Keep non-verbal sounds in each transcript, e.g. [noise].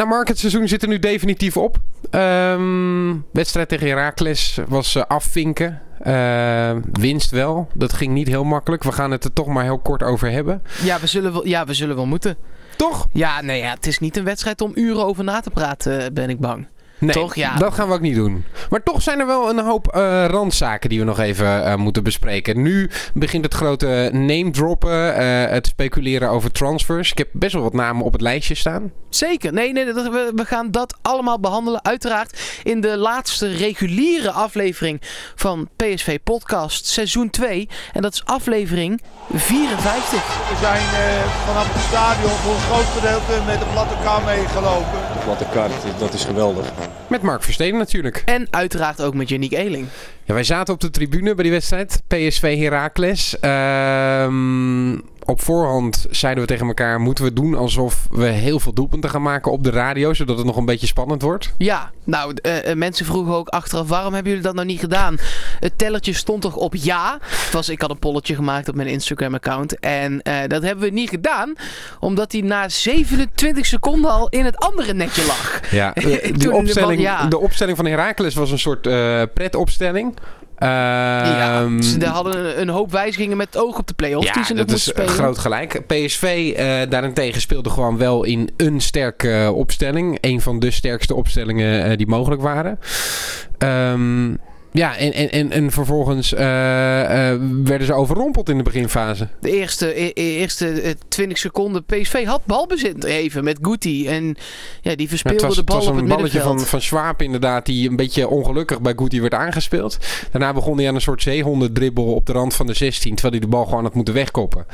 Nou Mark, het seizoen zit er nu definitief op. Ehm, wedstrijd tegen Heracles was uh, afvinken. Uh, winst wel. Dat ging niet heel makkelijk. We gaan het er toch maar heel kort over hebben. Ja, we zullen wel, ja, we zullen wel moeten. Toch? Ja, nee, ja, het is niet een wedstrijd om uren over na te praten, ben ik bang. Nee, Toch? Ja. dat gaan we ook niet doen. Maar toch zijn er wel een hoop uh, randzaken die we nog even uh, moeten bespreken. Nu begint het grote name droppen, uh, het speculeren over transfers. Ik heb best wel wat namen op het lijstje staan. Zeker. Nee, nee, dat, we, we, gaan dat allemaal behandelen. Uiteraard in de laatste reguliere aflevering van PSV Podcast seizoen 2. En dat is aflevering 54. We zijn vanaf het stadion voor een groot gedeelte met de platte kar meegelopen. De platte kar, dat is geweldig. Met Mark Versteden natuurlijk. En uiteraard ook met Yannick Eeling. Ja, wij zaten op de tribune bij die wedstrijd. PSV Heracles. Ehm op voorhand zeiden we tegen elkaar: moeten we doen alsof we heel veel doelpunten gaan maken op de radio, zodat het nog een beetje spannend wordt? Ja, nou, uh, mensen vroegen ook achteraf: waarom hebben jullie dat nou niet gedaan? Het tellertje stond toch op ja. Was, ik had een polletje gemaakt op mijn Instagram-account. En uh, dat hebben we niet gedaan, omdat hij na 27 seconden al in het andere netje lag. Ja, [laughs] opstelling, de, ja. de opstelling van Heracles was een soort pretopstelling. Ja, ze hadden een hoop wijzigingen met het oog op de play-offs ja, die ze dat is spelen. groot gelijk. PSV uh, daarentegen speelde gewoon wel in een sterke opstelling. Een van de sterkste opstellingen uh, die mogelijk waren. Um, ja, en, en, en, en vervolgens uh, uh, werden ze overrompeld in de beginfase. De eerste, e eerste 20 seconden PSV had balbezit even met Guti. En ja, die verspeelde was, de bal het was op een het balletje van, van Schwab inderdaad, die een beetje ongelukkig bij Guti werd aangespeeld. Daarna begon hij aan een soort zeehondendribbel op de rand van de 16, terwijl hij de bal gewoon had moeten wegkoppen.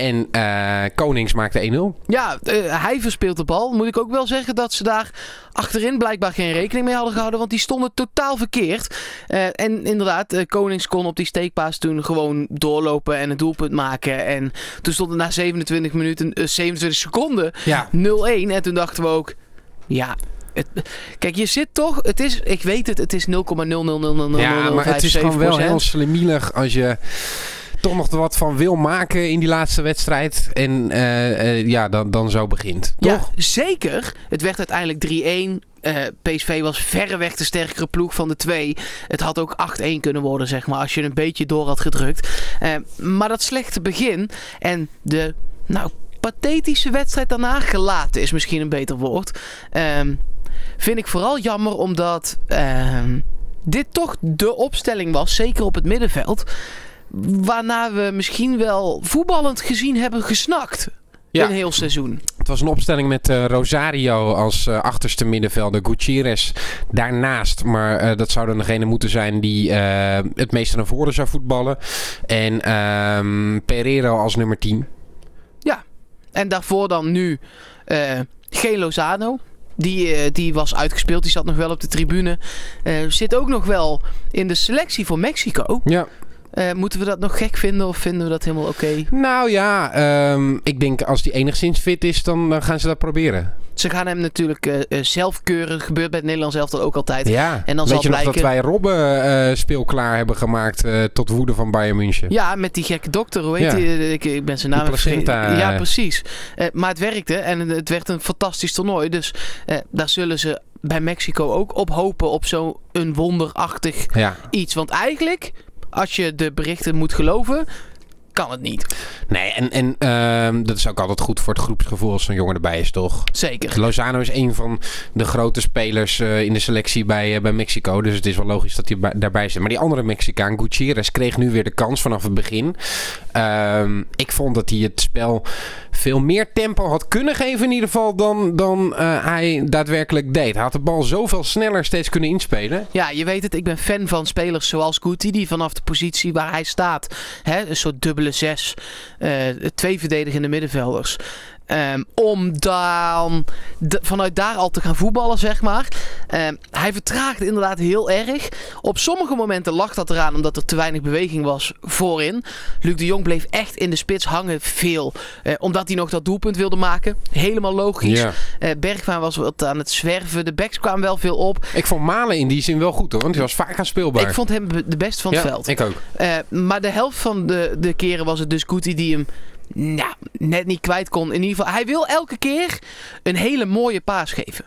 En uh, Konings maakte 1-0. Ja, uh, hij verspeelt de bal. Moet ik ook wel zeggen dat ze daar achterin blijkbaar geen rekening mee hadden gehouden. Want die stonden totaal verkeerd. Uh, en inderdaad, Konings kon op die steekpaas toen gewoon doorlopen en een doelpunt maken. En toen stond het na 27 minuten, 27 seconden ja. 0-1. En toen dachten we ook, ja, het, kijk, je zit toch. Het is, ik weet het, het is 0,00000. Ja, maar het is gewoon wel heel slimielig als je toch nog wat van wil maken in die laatste wedstrijd. En uh, uh, ja, dan, dan zo begint. Toch? Ja, zeker. Het werd uiteindelijk 3-1. Uh, PSV was verreweg de sterkere ploeg van de twee. Het had ook 8-1 kunnen worden, zeg maar, als je een beetje door had gedrukt. Uh, maar dat slechte begin en de, nou, pathetische wedstrijd daarna, gelaten is misschien een beter woord. Um, vind ik vooral jammer omdat um, dit toch de opstelling was, zeker op het middenveld waarna we misschien wel voetballend gezien hebben gesnakt. Ja. Een heel seizoen. Het was een opstelling met uh, Rosario als uh, achterste middenvelder. Gutierrez daarnaast. Maar uh, dat zou dan degene moeten zijn die het meeste naar voren zou voetballen. En um, Pereiro als nummer 10. Ja. En daarvoor dan nu geen Lozano. Die, die was uitgespeeld. Die zat nog wel op de tribune. zit ook nog wel in de selectie voor Mexico. Ja. Uh, moeten we dat nog gek vinden of vinden we dat helemaal oké? Okay? Nou ja, um, ik denk als die enigszins fit is, dan uh, gaan ze dat proberen. Ze gaan hem natuurlijk uh, zelf keuren. gebeurt bij het Nederlands elftal ook altijd. Ja, en dan weet zal je blijken... nog dat wij Robben speelklaar hebben gemaakt tot woede van Bayern München? Ja, met die gekke dokter, hoe heet Ja. die? Ik, ik ben zijn naam vergeten. Ja, eh. precies. Eh, maar het werkte en het werd een fantastisch toernooi. Dus eh, daar zullen ze bij Mexico ook op hopen op zo'n wonderachtig Ja. iets. Want eigenlijk, als je de berichten moet geloven, kan het niet. Nee, en, en ehm, dat is ook altijd goed voor het groepsgevoel als zo'n jongen erbij is, toch? Zeker. Lozano is een van de grote spelers eh, in de selectie bij, eh, bij Mexico. Dus het is wel logisch dat hij bij- daarbij zit. Maar die andere Mexicaan, Gutierrez, kreeg nu weer de kans vanaf het begin. Ehm, ik vond dat hij het spel veel meer tempo had kunnen geven in ieder geval dan, dan eh, hij daadwerkelijk deed. Hij had de bal zoveel sneller steeds kunnen inspelen. Ja, je weet het, ik ben fan van spelers zoals Guti, die vanaf de positie waar hij staat, hè, een soort dubbele zes, eh, twee verdedigende middenvelders. Ehm, om dan de- vanuit daar al te gaan voetballen, zeg maar. Ehm, hij vertraagde inderdaad heel erg. Op sommige momenten lag dat eraan omdat er te weinig beweging was voorin. Luc de Jong bleef echt in de spits hangen veel. Eh, omdat hij nog dat doelpunt wilde maken. Helemaal logisch. Ja. Eh, Bergwijn was wat aan het zwerven. De backs kwamen wel veel op. Ik vond Malen in die zin wel goed hoor, want hij was vaak aan speelbaar. Ik vond hem de best van het ja, veld. ik ook. Eh, maar de helft van de, de keren was het dus Guti die hem nou, net niet kwijt kon. In ieder geval, hij wil elke keer een hele mooie paas geven.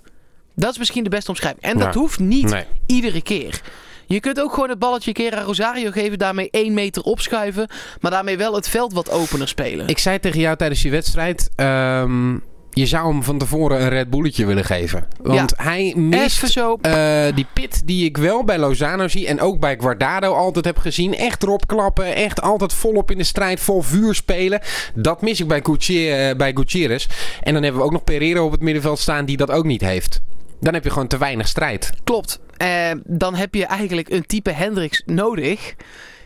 Dat is misschien de beste omschrijving. En dat Ja. hoeft niet Nee. iedere keer. Je kunt ook gewoon het balletje een keer aan Rosario geven, daarmee één meter opschuiven, maar daarmee wel het veld wat opener spelen. Ik zei tegen jou tijdens die wedstrijd... ehm, je zou hem van tevoren een Red Bulletje willen geven. Want hij mist eh, die pit die ik wel bij Lozano zie. En ook bij Guardado altijd heb gezien. Echt erop klappen. Echt altijd volop in de strijd. Vol vuur spelen. Dat mis ik bij, Gutierrez, bij Gutierrez. En dan hebben we ook nog Pereira op het middenveld staan. Die dat ook niet heeft. Dan heb je gewoon te weinig strijd. Klopt. Eh, dan heb je eigenlijk een type Hendricks nodig.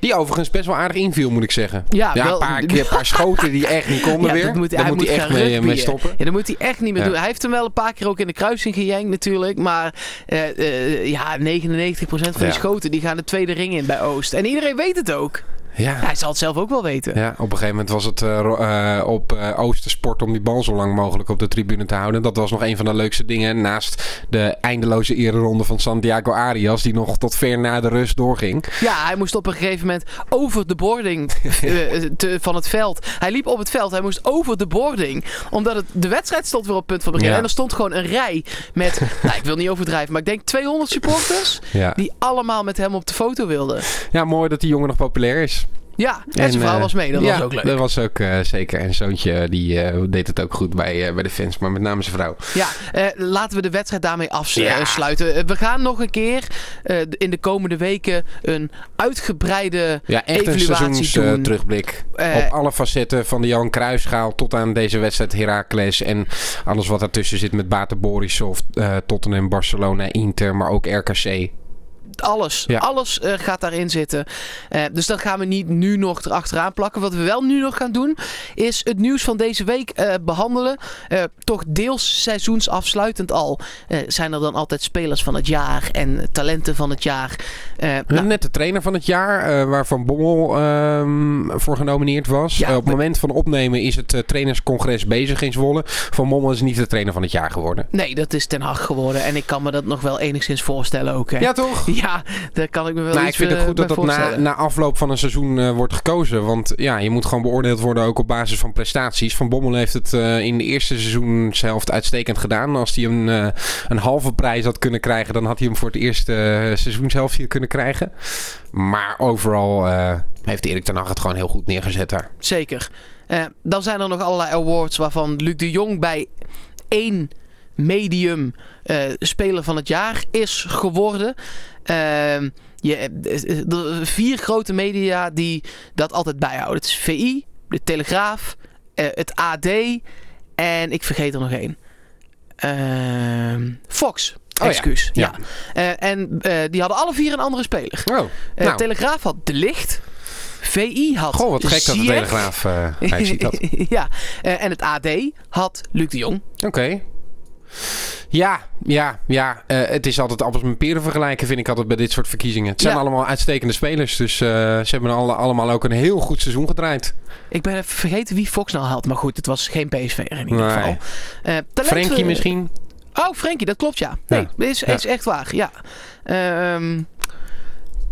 Die overigens best wel aardig inviel, moet ik zeggen. Ja, Ja, wel- een paar, keer, een paar schoten die echt niet konden [laughs] Ja, weer. dat moet, Daar hij moet hij echt mee, rugbyen. mee stoppen. Ja, dat moet hij echt niet meer Ja. doen. Hij heeft hem wel een paar keer ook in de kruising gejankt natuurlijk. Maar eh, eh, ja, 99% van die schoten die gaan de tweede ring in bij Oost. En iedereen weet het ook. Ja. Hij zal het zelf ook wel weten. Ja, op een gegeven moment was het eh, eh, op eh Oostersport om die bal zo lang mogelijk op de tribune te houden. Dat was nog een van de leukste dingen. Naast de eindeloze ereronde van Santiago Arias, die nog tot ver na de rust doorging. Ja, hij moest op een gegeven moment over de boarding [laughs] te- van het veld. Hij liep op het veld, hij moest over de boarding. Omdat het, de wedstrijd stond weer op punt van begin. Ja. En er stond gewoon een rij met, [laughs] nou, ik wil niet overdrijven, maar ik denk 200 supporters. Ja. Die allemaal met hem op de foto wilden. ja, mooi dat die jongen nog populair is. Ja, en, zijn vrouw eh, was mee, dat ja, was ook leuk. Dat was ook eh, zeker. En zoontje die eh, deed het ook goed bij, eh, bij de fans, maar met name zijn vrouw. Ja, eh, laten we de wedstrijd daarmee afsluiten. We gaan nog een keer eh, in de komende weken een uitgebreide Ja, echt een evaluatie seizoens doen. eh, terugblik. Op alle facetten van de Jan Cruijffschaal tot aan deze wedstrijd Heracles. En alles wat ertussen zit met Bate Borisov, eh Tottenham, Barcelona, Inter, maar ook RKC. Alles, Ja. alles eh, gaat daarin zitten. Eh, dus dat gaan we niet nu nog erachteraan plakken. Wat we wel nu nog gaan doen, is het nieuws van deze week eh, behandelen. Eh, toch deels seizoensafsluitend al. zijn er dan altijd spelers van het jaar en talenten van het jaar. Nou, Net de trainer van het jaar, waar Van Bommel ehm, voor genomineerd was. Ja, op het moment van opnemen is het trainerscongres bezig in Zwolle. Van Bommel is niet de trainer van het jaar geworden. nee, dat is ten Hag geworden. En ik kan me dat nog wel enigszins voorstellen ook. Hè. Ja, toch? Ja, [laughs] daar kan ik me wel Nou, ik iets vind het eh, goed dat dat na, na afloop van een seizoen eh, wordt gekozen. Want ja, je moet gewoon beoordeeld worden ook op basis van prestaties. Van Bommel heeft het eh, in de eerste seizoenshelft uitstekend gedaan. Als hij een, een halve prijs had kunnen krijgen, dan had hij hem voor het eerste uh, seizoenshelft hier kunnen krijgen. Maar overal heeft Erik ten Hag het gewoon heel goed neergezet daar. Zeker. Dan zijn er nog allerlei awards waarvan Luc de Jong bij één medium speler van het jaar is geworden. Ehm, je, eh, er vier grote media die dat altijd bijhouden. Het is VI, de Telegraaf, eh, het AD en ik vergeet er nog één. Ehm, Fox. ja. Excuus. ja. Ja. Eh, en eh, die hadden alle vier een andere speler. Oh, Eh, nou. Telegraaf had De Licht. VI had Goh, wat gek dat de. Telegraaf uh, hij ziet dat. [laughs] ja, uh, en het AD had Luc de Jong. Oké. Okay. Ja, ja, ja. Uh, het is altijd appels met peren vergelijken, vind ik altijd bij dit soort verkiezingen. Het zijn Ja. allemaal uitstekende spelers, dus uh, ze hebben alle, allemaal ook een heel goed seizoen gedraaid. Ik ben even vergeten wie Fox nou had, maar goed, het was geen PSV in ieder Nee. geval. Uh, Frenkie misschien? Oh, Frenkie, dat klopt ja. Nee, Ja. Is, is echt waar, ja. Um,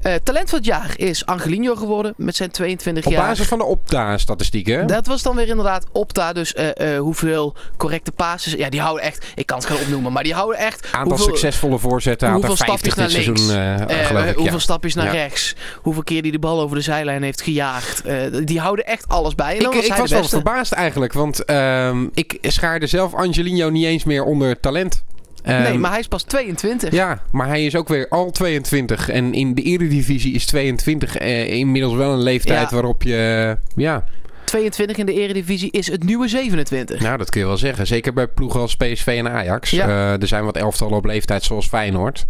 uh, talent van het jaar is Angelino geworden met zijn 22 Op jaar. Op basis van de Opta-statistieken? Dat was dan weer inderdaad Opta. Dus uh, uh, hoeveel correcte passes. Ja, die houden echt. Ik kan het gaan opnoemen, maar die houden echt. Aantal hoeveel, succesvolle voorzetten. Aantal hoeveel 50 dit stapjes naar seizoen. links, geloof ik, hoeveel ja. stapjes naar Ja. rechts. Hoeveel keer die de bal over de zijlijn heeft gejaagd. Die houden echt alles bij. En Ik, dan was ik was wel verbaasd eigenlijk, want um, ik schaarde zelf Angelino niet eens meer onder talent. Um, nee, maar hij is pas 22. Ja, maar hij is ook weer al 22. En in de Eredivisie is 22 eh, inmiddels wel een leeftijd Ja. waarop je... ja, 22 in de Eredivisie is het nieuwe 27. nou dat kun je wel zeggen. Zeker bij ploegen als PSV en Ajax. Ja. Eh, er zijn wat elftallen op leeftijd zoals Feyenoord.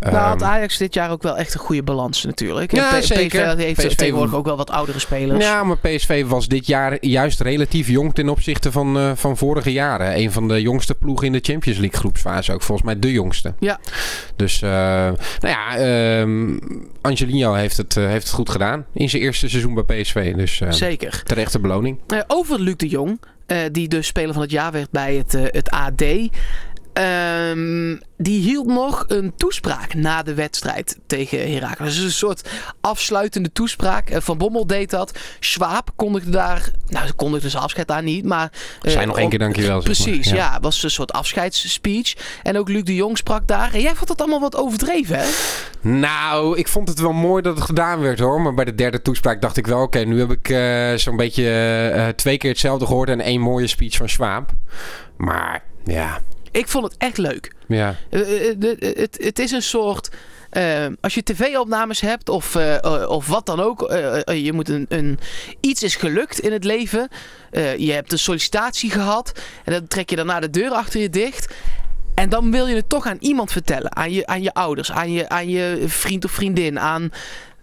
Nou had Ehm, Ajax dit jaar ook wel echt een goede balans natuurlijk. Ja, En P- zeker. PSV heeft PSV tegenwoordig ook wel wat oudere spelers. Ja, maar PSV was dit jaar juist relatief jong ten opzichte van, eh, van vorige jaren. Een van de jongste ploegen in de Champions League groepsfase. Ook volgens mij de jongste. Ja. Dus, uh, nou ja, uh, Angelino heeft het, heeft het goed gedaan in zijn eerste seizoen bij PSV. Dus Zeker. Beloning. Uh, over Luc de Jong, uh, die dus speler van het jaar werd bij het, uh, het AD. Ehm, die hield nog een toespraak na de wedstrijd tegen Heracles. Dus een soort afsluitende toespraak. Eh, Van Bommel deed dat. Schwab kondigde daar... Nou, ze kondigde zijn afscheid daar niet, maar... eh, Zijn nog één keer dankjewel. zeg maar. Precies, ja. was een soort afscheidsspeech. En ook Luc de Jong sprak daar. En jij vond dat allemaal wat overdreven, hè? Nou, ik vond het wel mooi dat het gedaan werd hoor. Maar bij de derde toespraak dacht ik wel, oké, nu heb ik eh, zo'n beetje twee keer hetzelfde gehoord en één mooie speech van Schwab. Maar ja, Ik vond het echt leuk. ja. Eh, eh, eh, het, het is een soort. als je tv-opnames hebt of, of wat dan ook. je moet een, een, iets is gelukt in het leven. je hebt een sollicitatie gehad. En dan trek je daarna de deur achter je dicht. En dan wil je het toch aan iemand vertellen. Aan je, aan je ouders, aan je, aan je vriend of vriendin, aan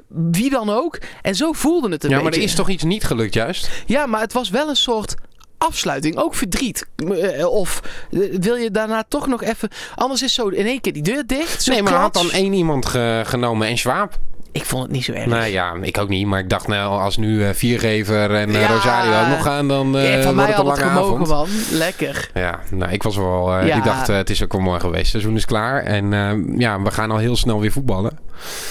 wie dan ook. En zo voelde het een Ja, maar beetje. er is toch iets niet gelukt juist? Ja, maar het was wel een soort afsluiting. Ook verdriet. Eh, Of eh, wil je daarna toch nog even... Anders is zo in één keer die deur dicht. Nee, maar had dan één iemand ge- genomen en Schwab. Ik vond het niet zo erg. Nou ja, ik ook niet. Maar ik dacht nou, als nu eh, Viergever en eh, Ja. Rosario ook nog gaan, dan eh Ja, van wordt het een lange gemogen, avond. man. Lekker. Ja, nou, ik was wel. eh, Ja. Ik dacht, eh, het is ook wel mooi geweest. Het seizoen is klaar. En eh, ja, we gaan al heel snel weer voetballen.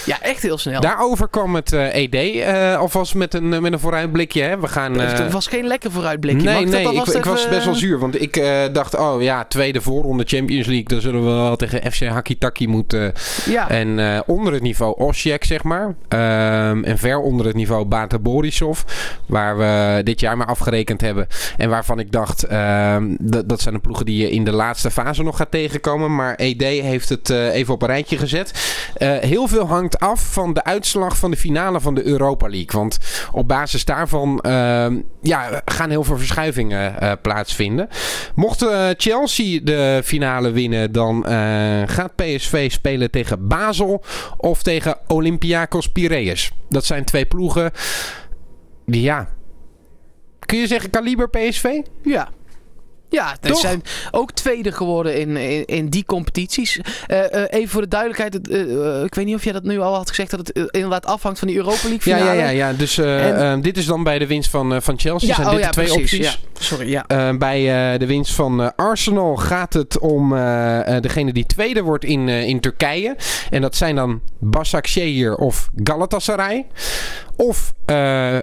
Ja, echt heel snel. Daarover kwam het eh, ED eh, alvast met een, met een vooruitblikje. Hè. We gaan. eh, het was geen lekker vooruitblikje. Nee, ik nee, ik, alvast ik was even- best wel zuur. Want ik eh, dacht, oh ja, tweede voorronde Champions League. Dan zullen we wel tegen FC Hakitaki moeten. Ja, En eh, onder het niveau Osijek, zeg maar. Ehm, en ver onder het niveau Bata Borisov. Waar we dit jaar maar afgerekend hebben. En waarvan ik dacht, ehm, dat, zijn de ploegen die je in de laatste fase nog gaat tegenkomen. Maar ED heeft het eh, even op een rijtje gezet. Eh, heel veel hangt af van de uitslag van de finale van de Europa League. Want op basis daarvan ehm, ja, gaan heel veel verschuivingen eh, plaatsvinden. Mocht Chelsea de finale winnen, dan gaat PSV spelen tegen Basel of tegen Piraeus. Dat zijn twee ploegen ja. Kun je zeggen kaliber PSV? ja. Ja, ze zijn ook tweede geworden in, in, in die competities. Eh, eh, even voor de duidelijkheid. eh, ik weet niet of jij dat nu al had gezegd. Dat het inderdaad afhangt van die Europa League finale. ja, ja, ja. Dus eh, En- eh, dit is dan bij de winst van, van Chelsea. Ja, zijn oh dit ja, de twee precies. opties? Ja. Sorry, ja. Bij de winst van Arsenal gaat het om degene die tweede wordt in, in Turkije. En dat zijn dan Başakşehir of Galatasaray. Of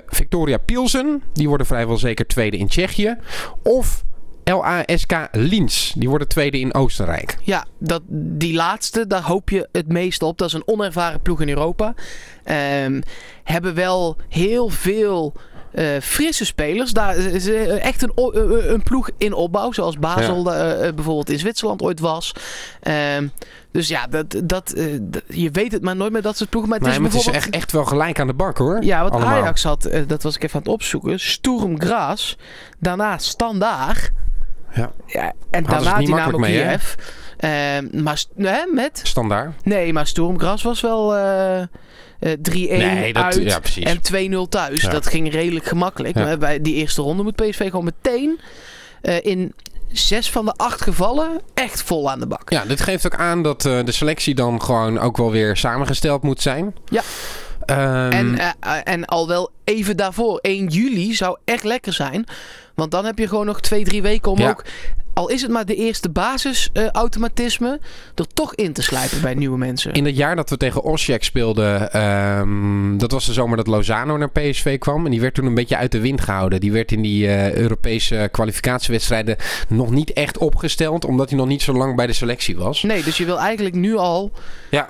Victoria Pilsen. Die worden vrijwel zeker tweede in Tsjechië. Of LASK Linz. Die worden tweede in Oostenrijk. Ja, dat, die laatste, daar hoop je het meest op. Dat is een onervaren ploeg in Europa. Ehm, hebben wel heel veel eh, frisse spelers. Daar is eh, echt een, eh, een ploeg in opbouw. Zoals Basel bijvoorbeeld in Zwitserland ooit was. Ehm, dus ja, dat, dat, je weet het maar nooit met dat soort ploegen. Maar het Nee, is maar het is bijvoorbeeld... echt, echt wel gelijk aan de bak hoor. Ja, wat Allemaal. Ajax had, dat was ik even aan het opzoeken. Sturm Graz. Daarna Standaard. Ja. Ja, en ze daarna mee, hè? Kiev. Ehm, maar nee, met... Standaard. Nee, maar Stormgras was wel eh, eh, 3-1 Nee, dat, uit ja, en 2-0 thuis. Ja. Dat ging redelijk gemakkelijk. Ja. Maar bij die eerste ronde moet PSV gewoon meteen eh, in zes van de acht gevallen echt vol aan de bak. Ja, dit geeft ook aan dat eh, de selectie dan gewoon ook wel weer samengesteld moet zijn. Ja. Ehm, En, eh, eh, en al wel even daarvoor, 1 juli zou echt lekker zijn. Want dan heb je gewoon nog twee, drie weken om Ja. ook... Al is het maar de eerste basisautomatisme... er toch in te slijpen bij nieuwe mensen. In het jaar dat we tegen Osijek speelden, ehm, dat was de zomer dat Lozano naar PSV kwam. En die werd toen een beetje uit de wind gehouden. Die werd in die eh, Europese kwalificatiewedstrijden nog niet echt opgesteld, omdat hij nog niet zo lang bij de selectie was. Nee, dus je wil eigenlijk nu al Ja,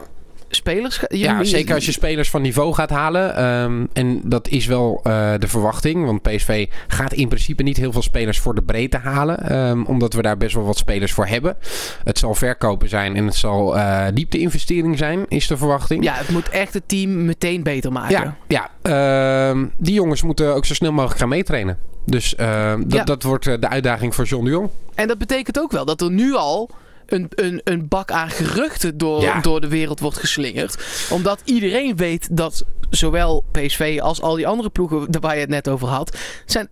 spelers... je- ja zeker als je spelers van niveau gaat halen. Ehm, en dat is wel eh, de verwachting, want PSV gaat in principe niet heel veel spelers voor de breedte halen. ehm, omdat we daar best wel wat spelers voor hebben. Het zal verkopen zijn en het zal eh diepte-investering zijn, is de verwachting. Ja, het moet echt het team meteen beter maken. Ja, ja ehm, die jongens moeten ook zo snel mogelijk gaan meetrainen. Dus dat, Ja. dat wordt eh, de uitdaging voor John de Jong. En dat betekent ook wel dat er nu al een, een, een bak aan geruchten door, Ja. door de wereld wordt geslingerd. Omdat iedereen weet dat zowel PSV als al die andere ploegen waar je het net over had, zijn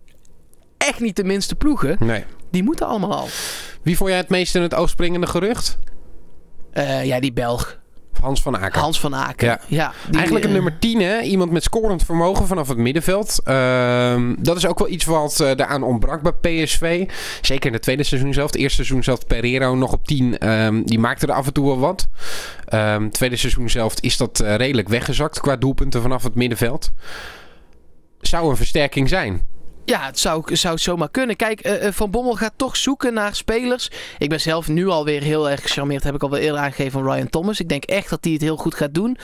echt niet de minste ploegen. Nee. Die moeten allemaal al. Wie vond jij het meest in het oog springende gerucht? Eh, ja, die Belg. Hans van Aken. Hans van Aken. Ja. Ja. die, Eigenlijk een eh, nummer 10, hè? Iemand met scorend vermogen vanaf het middenveld. Ehm, dat is ook wel iets wat uh, daaraan ontbrak bij PSV. Zeker in het tweede seizoen zelf. Het eerste seizoen zelf Pereiro nog op 10. Um, die maakte er af en toe wel wat. Um, tweede seizoen zelf is dat uh, redelijk weggezakt qua doelpunten vanaf het middenveld. Zou een versterking zijn. Ja, het zou, zou zomaar kunnen. Kijk, uh, Van Bommel gaat toch zoeken naar spelers. Ik ben zelf nu alweer heel erg gecharmeerd. Heb ik al wel eerder aangegeven van Ryan Thomas. Ik denk echt dat hij het heel goed gaat doen.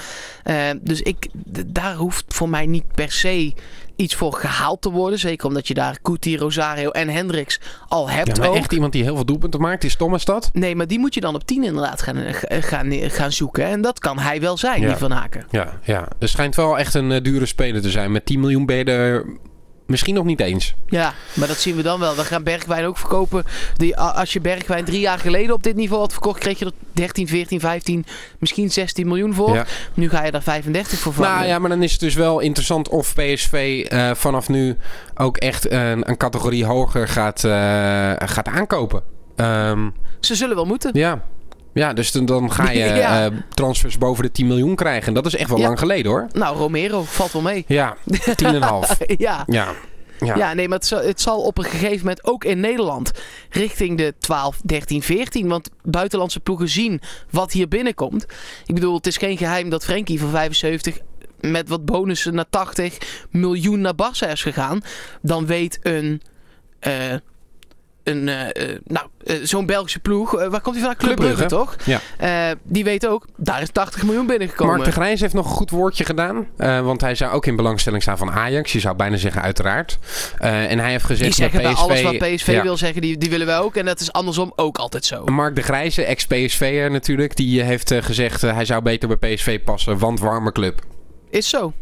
Uh, dus ik, daar hoeft voor mij niet per se iets voor gehaald te worden. Zeker omdat je daar Kuti, Rosario en Hendricks al hebt. Ja, maar ook. echt iemand die heel veel doelpunten maakt, is Thomas dat? Nee, maar die moet je dan op 10 inderdaad gaan, gaan, gaan zoeken. En dat kan hij wel zijn, ja. die Van Haken. Ja, ja, er schijnt wel echt een dure speler te zijn. Met 10 miljoen ben je er misschien nog niet eens. Ja, maar dat zien we dan wel. We gaan Bergwijn ook verkopen. Die, als je Bergwijn drie jaar geleden op dit niveau had verkocht, kreeg je er 13, 14, 15, misschien 16 miljoen voor. Ja. Nu ga je daar 35 voor vangen. Nou ja, maar dan is het dus wel interessant of PSV uh, vanaf nu ook echt een, een categorie hoger gaat, uh, gaat aankopen. Um, Ze zullen wel moeten. Ja. Ja, dus dan ga je [laughs] ja. uh, transfers boven de 10 miljoen krijgen. En dat is echt wel ja. lang geleden hoor. Nou, Romero valt wel mee. Ja, 10,5. [laughs] ja. ja. Ja. ja, nee, maar het zal, het zal, op een gegeven moment ook in Nederland richting de 12, 13, 14. Want buitenlandse ploegen zien wat hier binnenkomt. Ik bedoel, het is geen geheim dat Frenkie van 75 met wat bonussen naar 80 miljoen naar Barça is gegaan. Dan weet een... Uh, een, uh, uh, nou, uh, zo'n Belgische ploeg. waar komt hij vandaan? Club Brugge, toch? Ja. die weet ook, daar is 80 miljoen binnengekomen. Mark de Grijs heeft nog een goed woordje gedaan. want hij zou ook in belangstelling staan van Ajax. Je zou bijna zeggen uiteraard. en hij heeft gezegd... Die zeggen PSV, bij alles wat PSV ja. wil zeggen, die, die willen wij ook. En dat is andersom ook altijd zo. Mark de Grijze, ex-PSV'er natuurlijk. Die heeft gezegd, hij zou beter bij PSV passen. Want warme club. Is zo.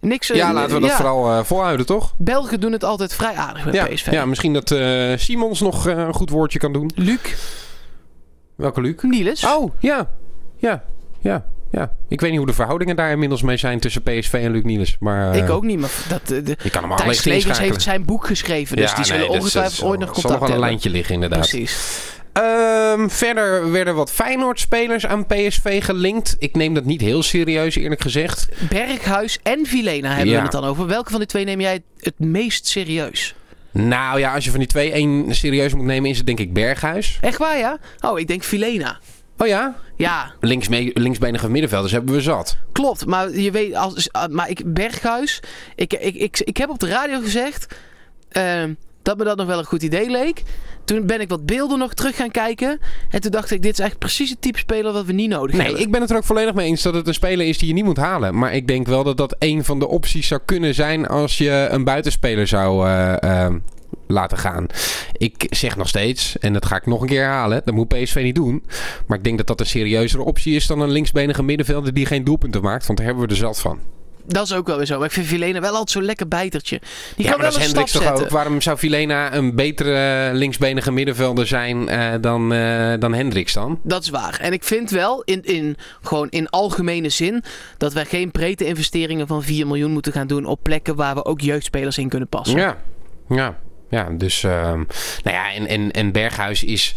Niks, ja, laten we dat ja. vooral uh, volhouden, toch? Belgen doen het altijd vrij aardig ja, PSV. Ja, misschien dat uh, Simons nog uh, een goed woordje kan doen. Luc. Welke Luc? Niels. Oh, ja. Ja, ja. Ja, ik weet niet hoe de verhoudingen daar inmiddels mee zijn tussen PSV en Luc Niels. Maar, ik ook niet, maar dat, de, je kan hem Thijs Legers heeft zijn boek geschreven, dus ja, die zullen nee, ongetwijfeld ooit nog contact zal nog wel een hebben. lijntje liggen, inderdaad. Precies. Um, verder werden wat Feyenoord-spelers aan PSV gelinkt. Ik neem dat niet heel serieus, eerlijk gezegd. Berghuis en Vilena hebben ja. we het dan over. Welke van die twee neem jij het meest serieus? Nou ja, als je van die twee één serieus moet nemen, is het denk ik Berghuis. Echt waar, ja? Oh, ik denk Vilena. Oh ja? Ja. Links linksbenige middenvelders hebben we zat. Klopt, maar je weet, als, maar ik, Berghuis, ik, ik, ik, ik heb op de radio gezegd uh, dat me dat nog wel een goed idee leek. Toen ben ik wat beelden nog terug gaan kijken. En toen dacht ik, dit is echt precies het type speler wat we niet nodig nee, hebben. Nee, ik ben het er ook volledig mee eens dat het een speler is die je niet moet halen. Maar ik denk wel dat dat een van de opties zou kunnen zijn als je een buitenspeler zou uh, uh, laten gaan. Ik zeg nog steeds, en dat ga ik nog een keer herhalen, dat moet PSV niet doen. Maar ik denk dat dat een serieuzere optie is dan een linksbenige middenvelder die geen doelpunten maakt. Want daar hebben we er zat van. Dat is ook wel weer zo. Maar ik vind Vilena wel altijd zo'n lekker bijtertje. Die ja, kan wel dat een is stap toch zetten. ook. Waarom zou Vilena een betere linksbenige middenvelder zijn uh, dan, uh, dan Hendricks dan? Dat is waar. En ik vind wel, in, in, gewoon in algemene zin, dat wij geen breedte investeringen van 4 miljoen moeten gaan doen op plekken waar we ook jeugdspelers in kunnen passen. Ja, ja. Ja, dus uh, nou ja, en, en, en Berghuis is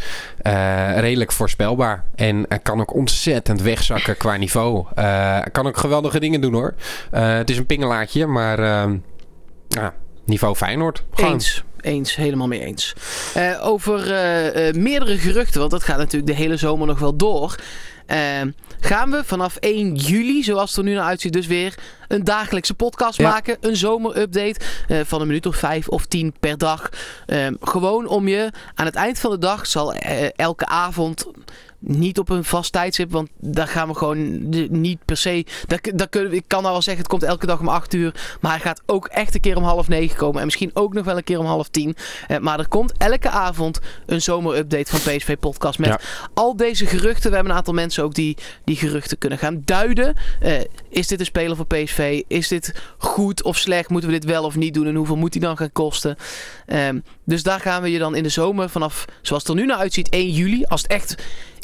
uh, redelijk voorspelbaar. En uh, kan ook ontzettend wegzakken qua niveau. Uh, kan ook geweldige dingen doen hoor. het is een pingelaatje, maar ehm, niveau Feyenoord. Eens. Eens, helemaal mee eens. over meerdere geruchten, want dat gaat natuurlijk de hele zomer nog wel door. Gaan we vanaf 1 juli, zoals het er nu naar uitziet, dus weer een dagelijkse podcast Ja. maken. Een zomerupdate uh, van een minuut of vijf of tien per dag. Uh, gewoon om je aan het eind van de dag zal uh, elke avond niet op een vast tijdstip, want daar gaan we gewoon niet per se. Daar, daar kunnen, ik kan nou wel zeggen, het komt elke dag om 8 uur. Maar hij gaat ook echt een keer om half negen komen. En misschien ook nog wel een keer om half tien. Uh, maar er komt elke avond een zomerupdate van PSV Podcast. Met Ja. al deze geruchten. We hebben een aantal mensen ook die die geruchten kunnen gaan duiden. Uh, is dit een speler voor PSV? Is dit goed of slecht? Moeten we dit wel of niet doen? En hoeveel moet die dan gaan kosten? Um, dus daar gaan we je dan in de zomer vanaf, zoals het er nu naar uitziet, 1 juli. Als het echt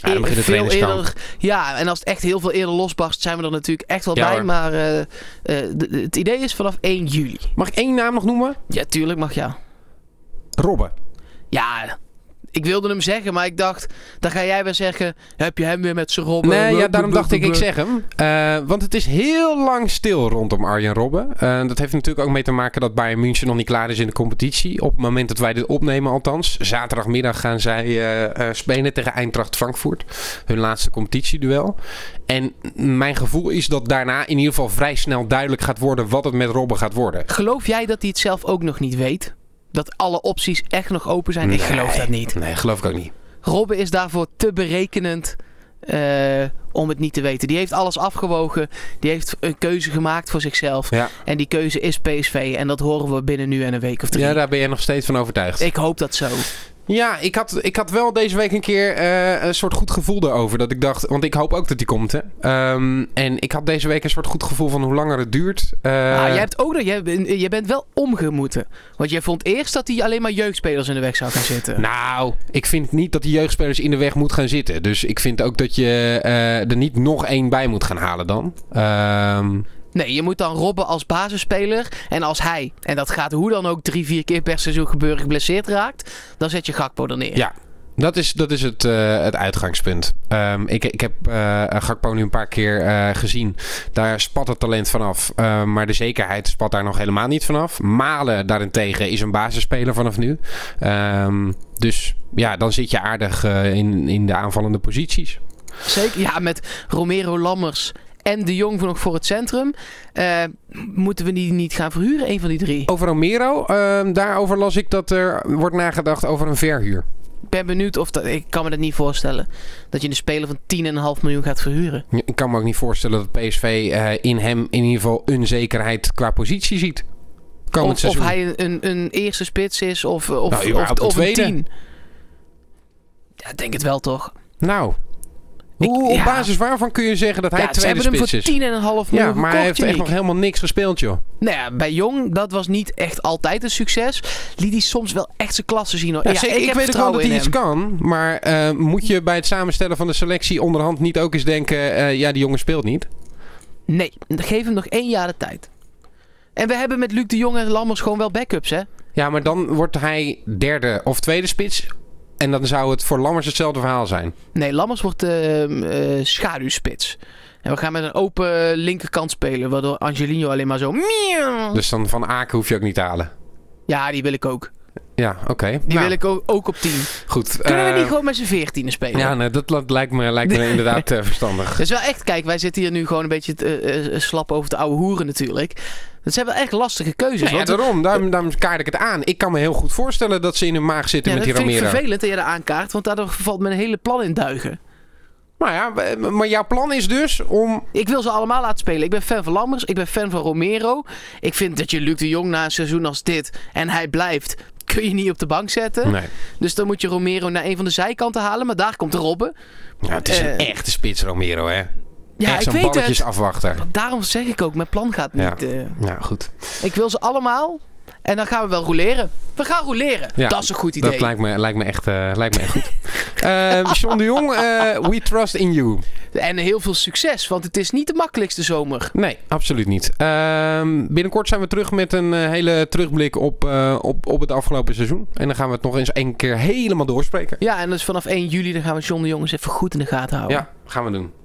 Ja, dan begint de veel eerder. Ja, en als het echt heel veel eerder losbarst, zijn we er natuurlijk echt wel Ja, bij. hoor. Maar uh, uh, de- het idee is vanaf 1 juli. Mag ik één naam nog noemen? Ja, tuurlijk mag ja. Robben. Ja, Ik wilde hem zeggen, maar ik dacht, dan ga jij weer zeggen, heb je hem weer met zijn Robben? Nee, ja, daarom dacht ik, ik zeg hem. Uh, want het is heel lang stil rondom Arjen Robben. Uh, dat heeft natuurlijk ook mee te maken dat Bayern München nog niet klaar is in de competitie. Op het moment dat wij dit opnemen althans. Zaterdagmiddag gaan zij uh, spelen tegen Eintracht Frankfurt. Hun laatste competitieduel. En mijn gevoel is dat daarna in ieder geval vrij snel duidelijk gaat worden wat het met Robben gaat worden. Geloof jij dat hij het zelf ook nog niet weet? Dat alle opties echt nog open zijn? ik geloof dat niet. Nee, geloof ik ook niet. Robben is daarvoor te berekenend uh, om het niet te weten. Die heeft alles afgewogen. Die heeft een keuze gemaakt voor zichzelf. Ja. En die keuze is PSV. En dat horen we binnen nu en een week of drie. Ja, daar ben je nog steeds van overtuigd. Ik hoop dat zo. Ja, ik had, ik had wel deze week een keer uh, een soort goed gevoel erover. Dat ik dacht, want ik hoop ook dat die komt. Hè. Um, en ik had deze week een soort goed gevoel van hoe langer het duurt. Uh, ah, jij hebt ook jij, je bent wel omgemoeten. Want jij vond eerst dat hij alleen maar jeugdspelers in de weg zou gaan zitten. Nou, ik vind niet dat die jeugdspelers in de weg moet gaan zitten. Dus ik vind ook dat je uh, er niet nog één bij moet gaan halen dan. Um, Nee, je moet dan Robben als basisspeler. En als hij, en dat gaat hoe dan ook drie, vier keer per seizoen gebeuren, geblesseerd raakt. Dan zet je Gakpo er neer. Ja, dat is, dat is het, uh, het uitgangspunt. Um, ik, ik heb uh, Gakpo nu een paar keer uh, gezien. Daar spat het talent vanaf. maar de zekerheid spat daar nog helemaal niet vanaf. Malen daarentegen is een basisspeler vanaf nu. Um, dus ja, dan zit je aardig in, in de aanvallende posities. Zeker, ja, met Romero Lammers en de Jong nog voor het centrum. Uh, moeten we die niet gaan verhuren, een van die drie? Over Romero, uh, daarover las ik dat er wordt nagedacht over een verhuur. Ik ben benieuwd of dat. Ik kan me dat niet voorstellen. Dat je een speler van 10,5 miljoen gaat verhuren. Ik kan me ook niet voorstellen dat PSV uh, in hem in ieder geval een zekerheid qua positie ziet. Of, of, hij een, een, eerste spits is of, of, nou, of, of een 10. Ja, denk het wel toch? Nou, hoe, op basis waarvan kun je zeggen dat hij ja, tweede spits is? Ze hebben hem voor 10,5 miljoen Ja, maar hij heeft echt nog helemaal niks gespeeld, joh. Nou ja, bij Jong, dat was niet echt altijd een succes. Liet hij soms wel echt zijn klasse zien. Hoor. Ja, ja ik, ik weet wel dat hij iets kan. Maar uh, moet je bij het samenstellen van de selectie onderhand niet ook eens denken... Uh, ja, die jongen speelt niet? Nee, geef hem nog één jaar de tijd. En we hebben met Luc de Jong en Lammers gewoon wel backups, hè? Ja, maar dan wordt hij derde of tweede spits en dan zou het voor Lammers hetzelfde verhaal zijn. Nee, Lammers wordt uh, uh, schaduwspits. En we gaan met een open linkerkant spelen, waardoor Angelino alleen maar zo... Dus dan van Aken hoef je ook niet te halen? Ja, die wil ik ook. Ja, oké. Die nou. wil ik ook, ook op 10. Goed. Kunnen we niet gewoon met z'n 14 spelen? Ja, nee, dat lijkt me, lijkt me [laughs] inderdaad uh, verstandig. Dus wel echt, kijk, wij zitten hier nu gewoon een beetje uh, slap over de oude hoeren natuurlijk. Dat zijn wel echt lastige keuzes. Ja, ja daarom. Daarom, daarom kaart ik het aan. Ik kan me heel goed voorstellen dat ze in hun maag zitten met die Romero. Dat vind ik vervelend dat je dat aankaart, want daardoor valt mijn hele plan in duigen. Maar ja, maar jouw plan is dus om... Ik wil ze allemaal laten spelen. Ik ben fan van Lammers. Ik ben fan van Romero. Ik vind dat je Luc de Jong na een seizoen als dit... en hij blijft kun je niet op de bank zetten. Nee. Dus dan moet je Romero naar een van de zijkanten halen. Maar daar komt Robben. Ja, het is een uh, echte spits, Romero, hè? Ja, Echt ik weet balletjes het. afwachten. Daarom zeg ik ook, mijn plan gaat niet. Ja, uh, ja goed. Ik wil ze allemaal. En dan gaan we wel roleren. We gaan roleren. Ja, dat is een goed idee. Dat lijkt me, lijkt me, echt, uh, lijkt me echt goed. [laughs] uh, John de Jong, uh, we trust in you. En heel veel succes, want het is niet de makkelijkste zomer. Nee, absoluut niet. Ehm, binnenkort zijn we terug met een hele terugblik op, op, op het afgelopen seizoen. En dan gaan we het nog eens één keer helemaal doorspreken. Ja, en dus vanaf 1 juli dan gaan we John de Jong eens even goed in de gaten houden. Ja, gaan we doen.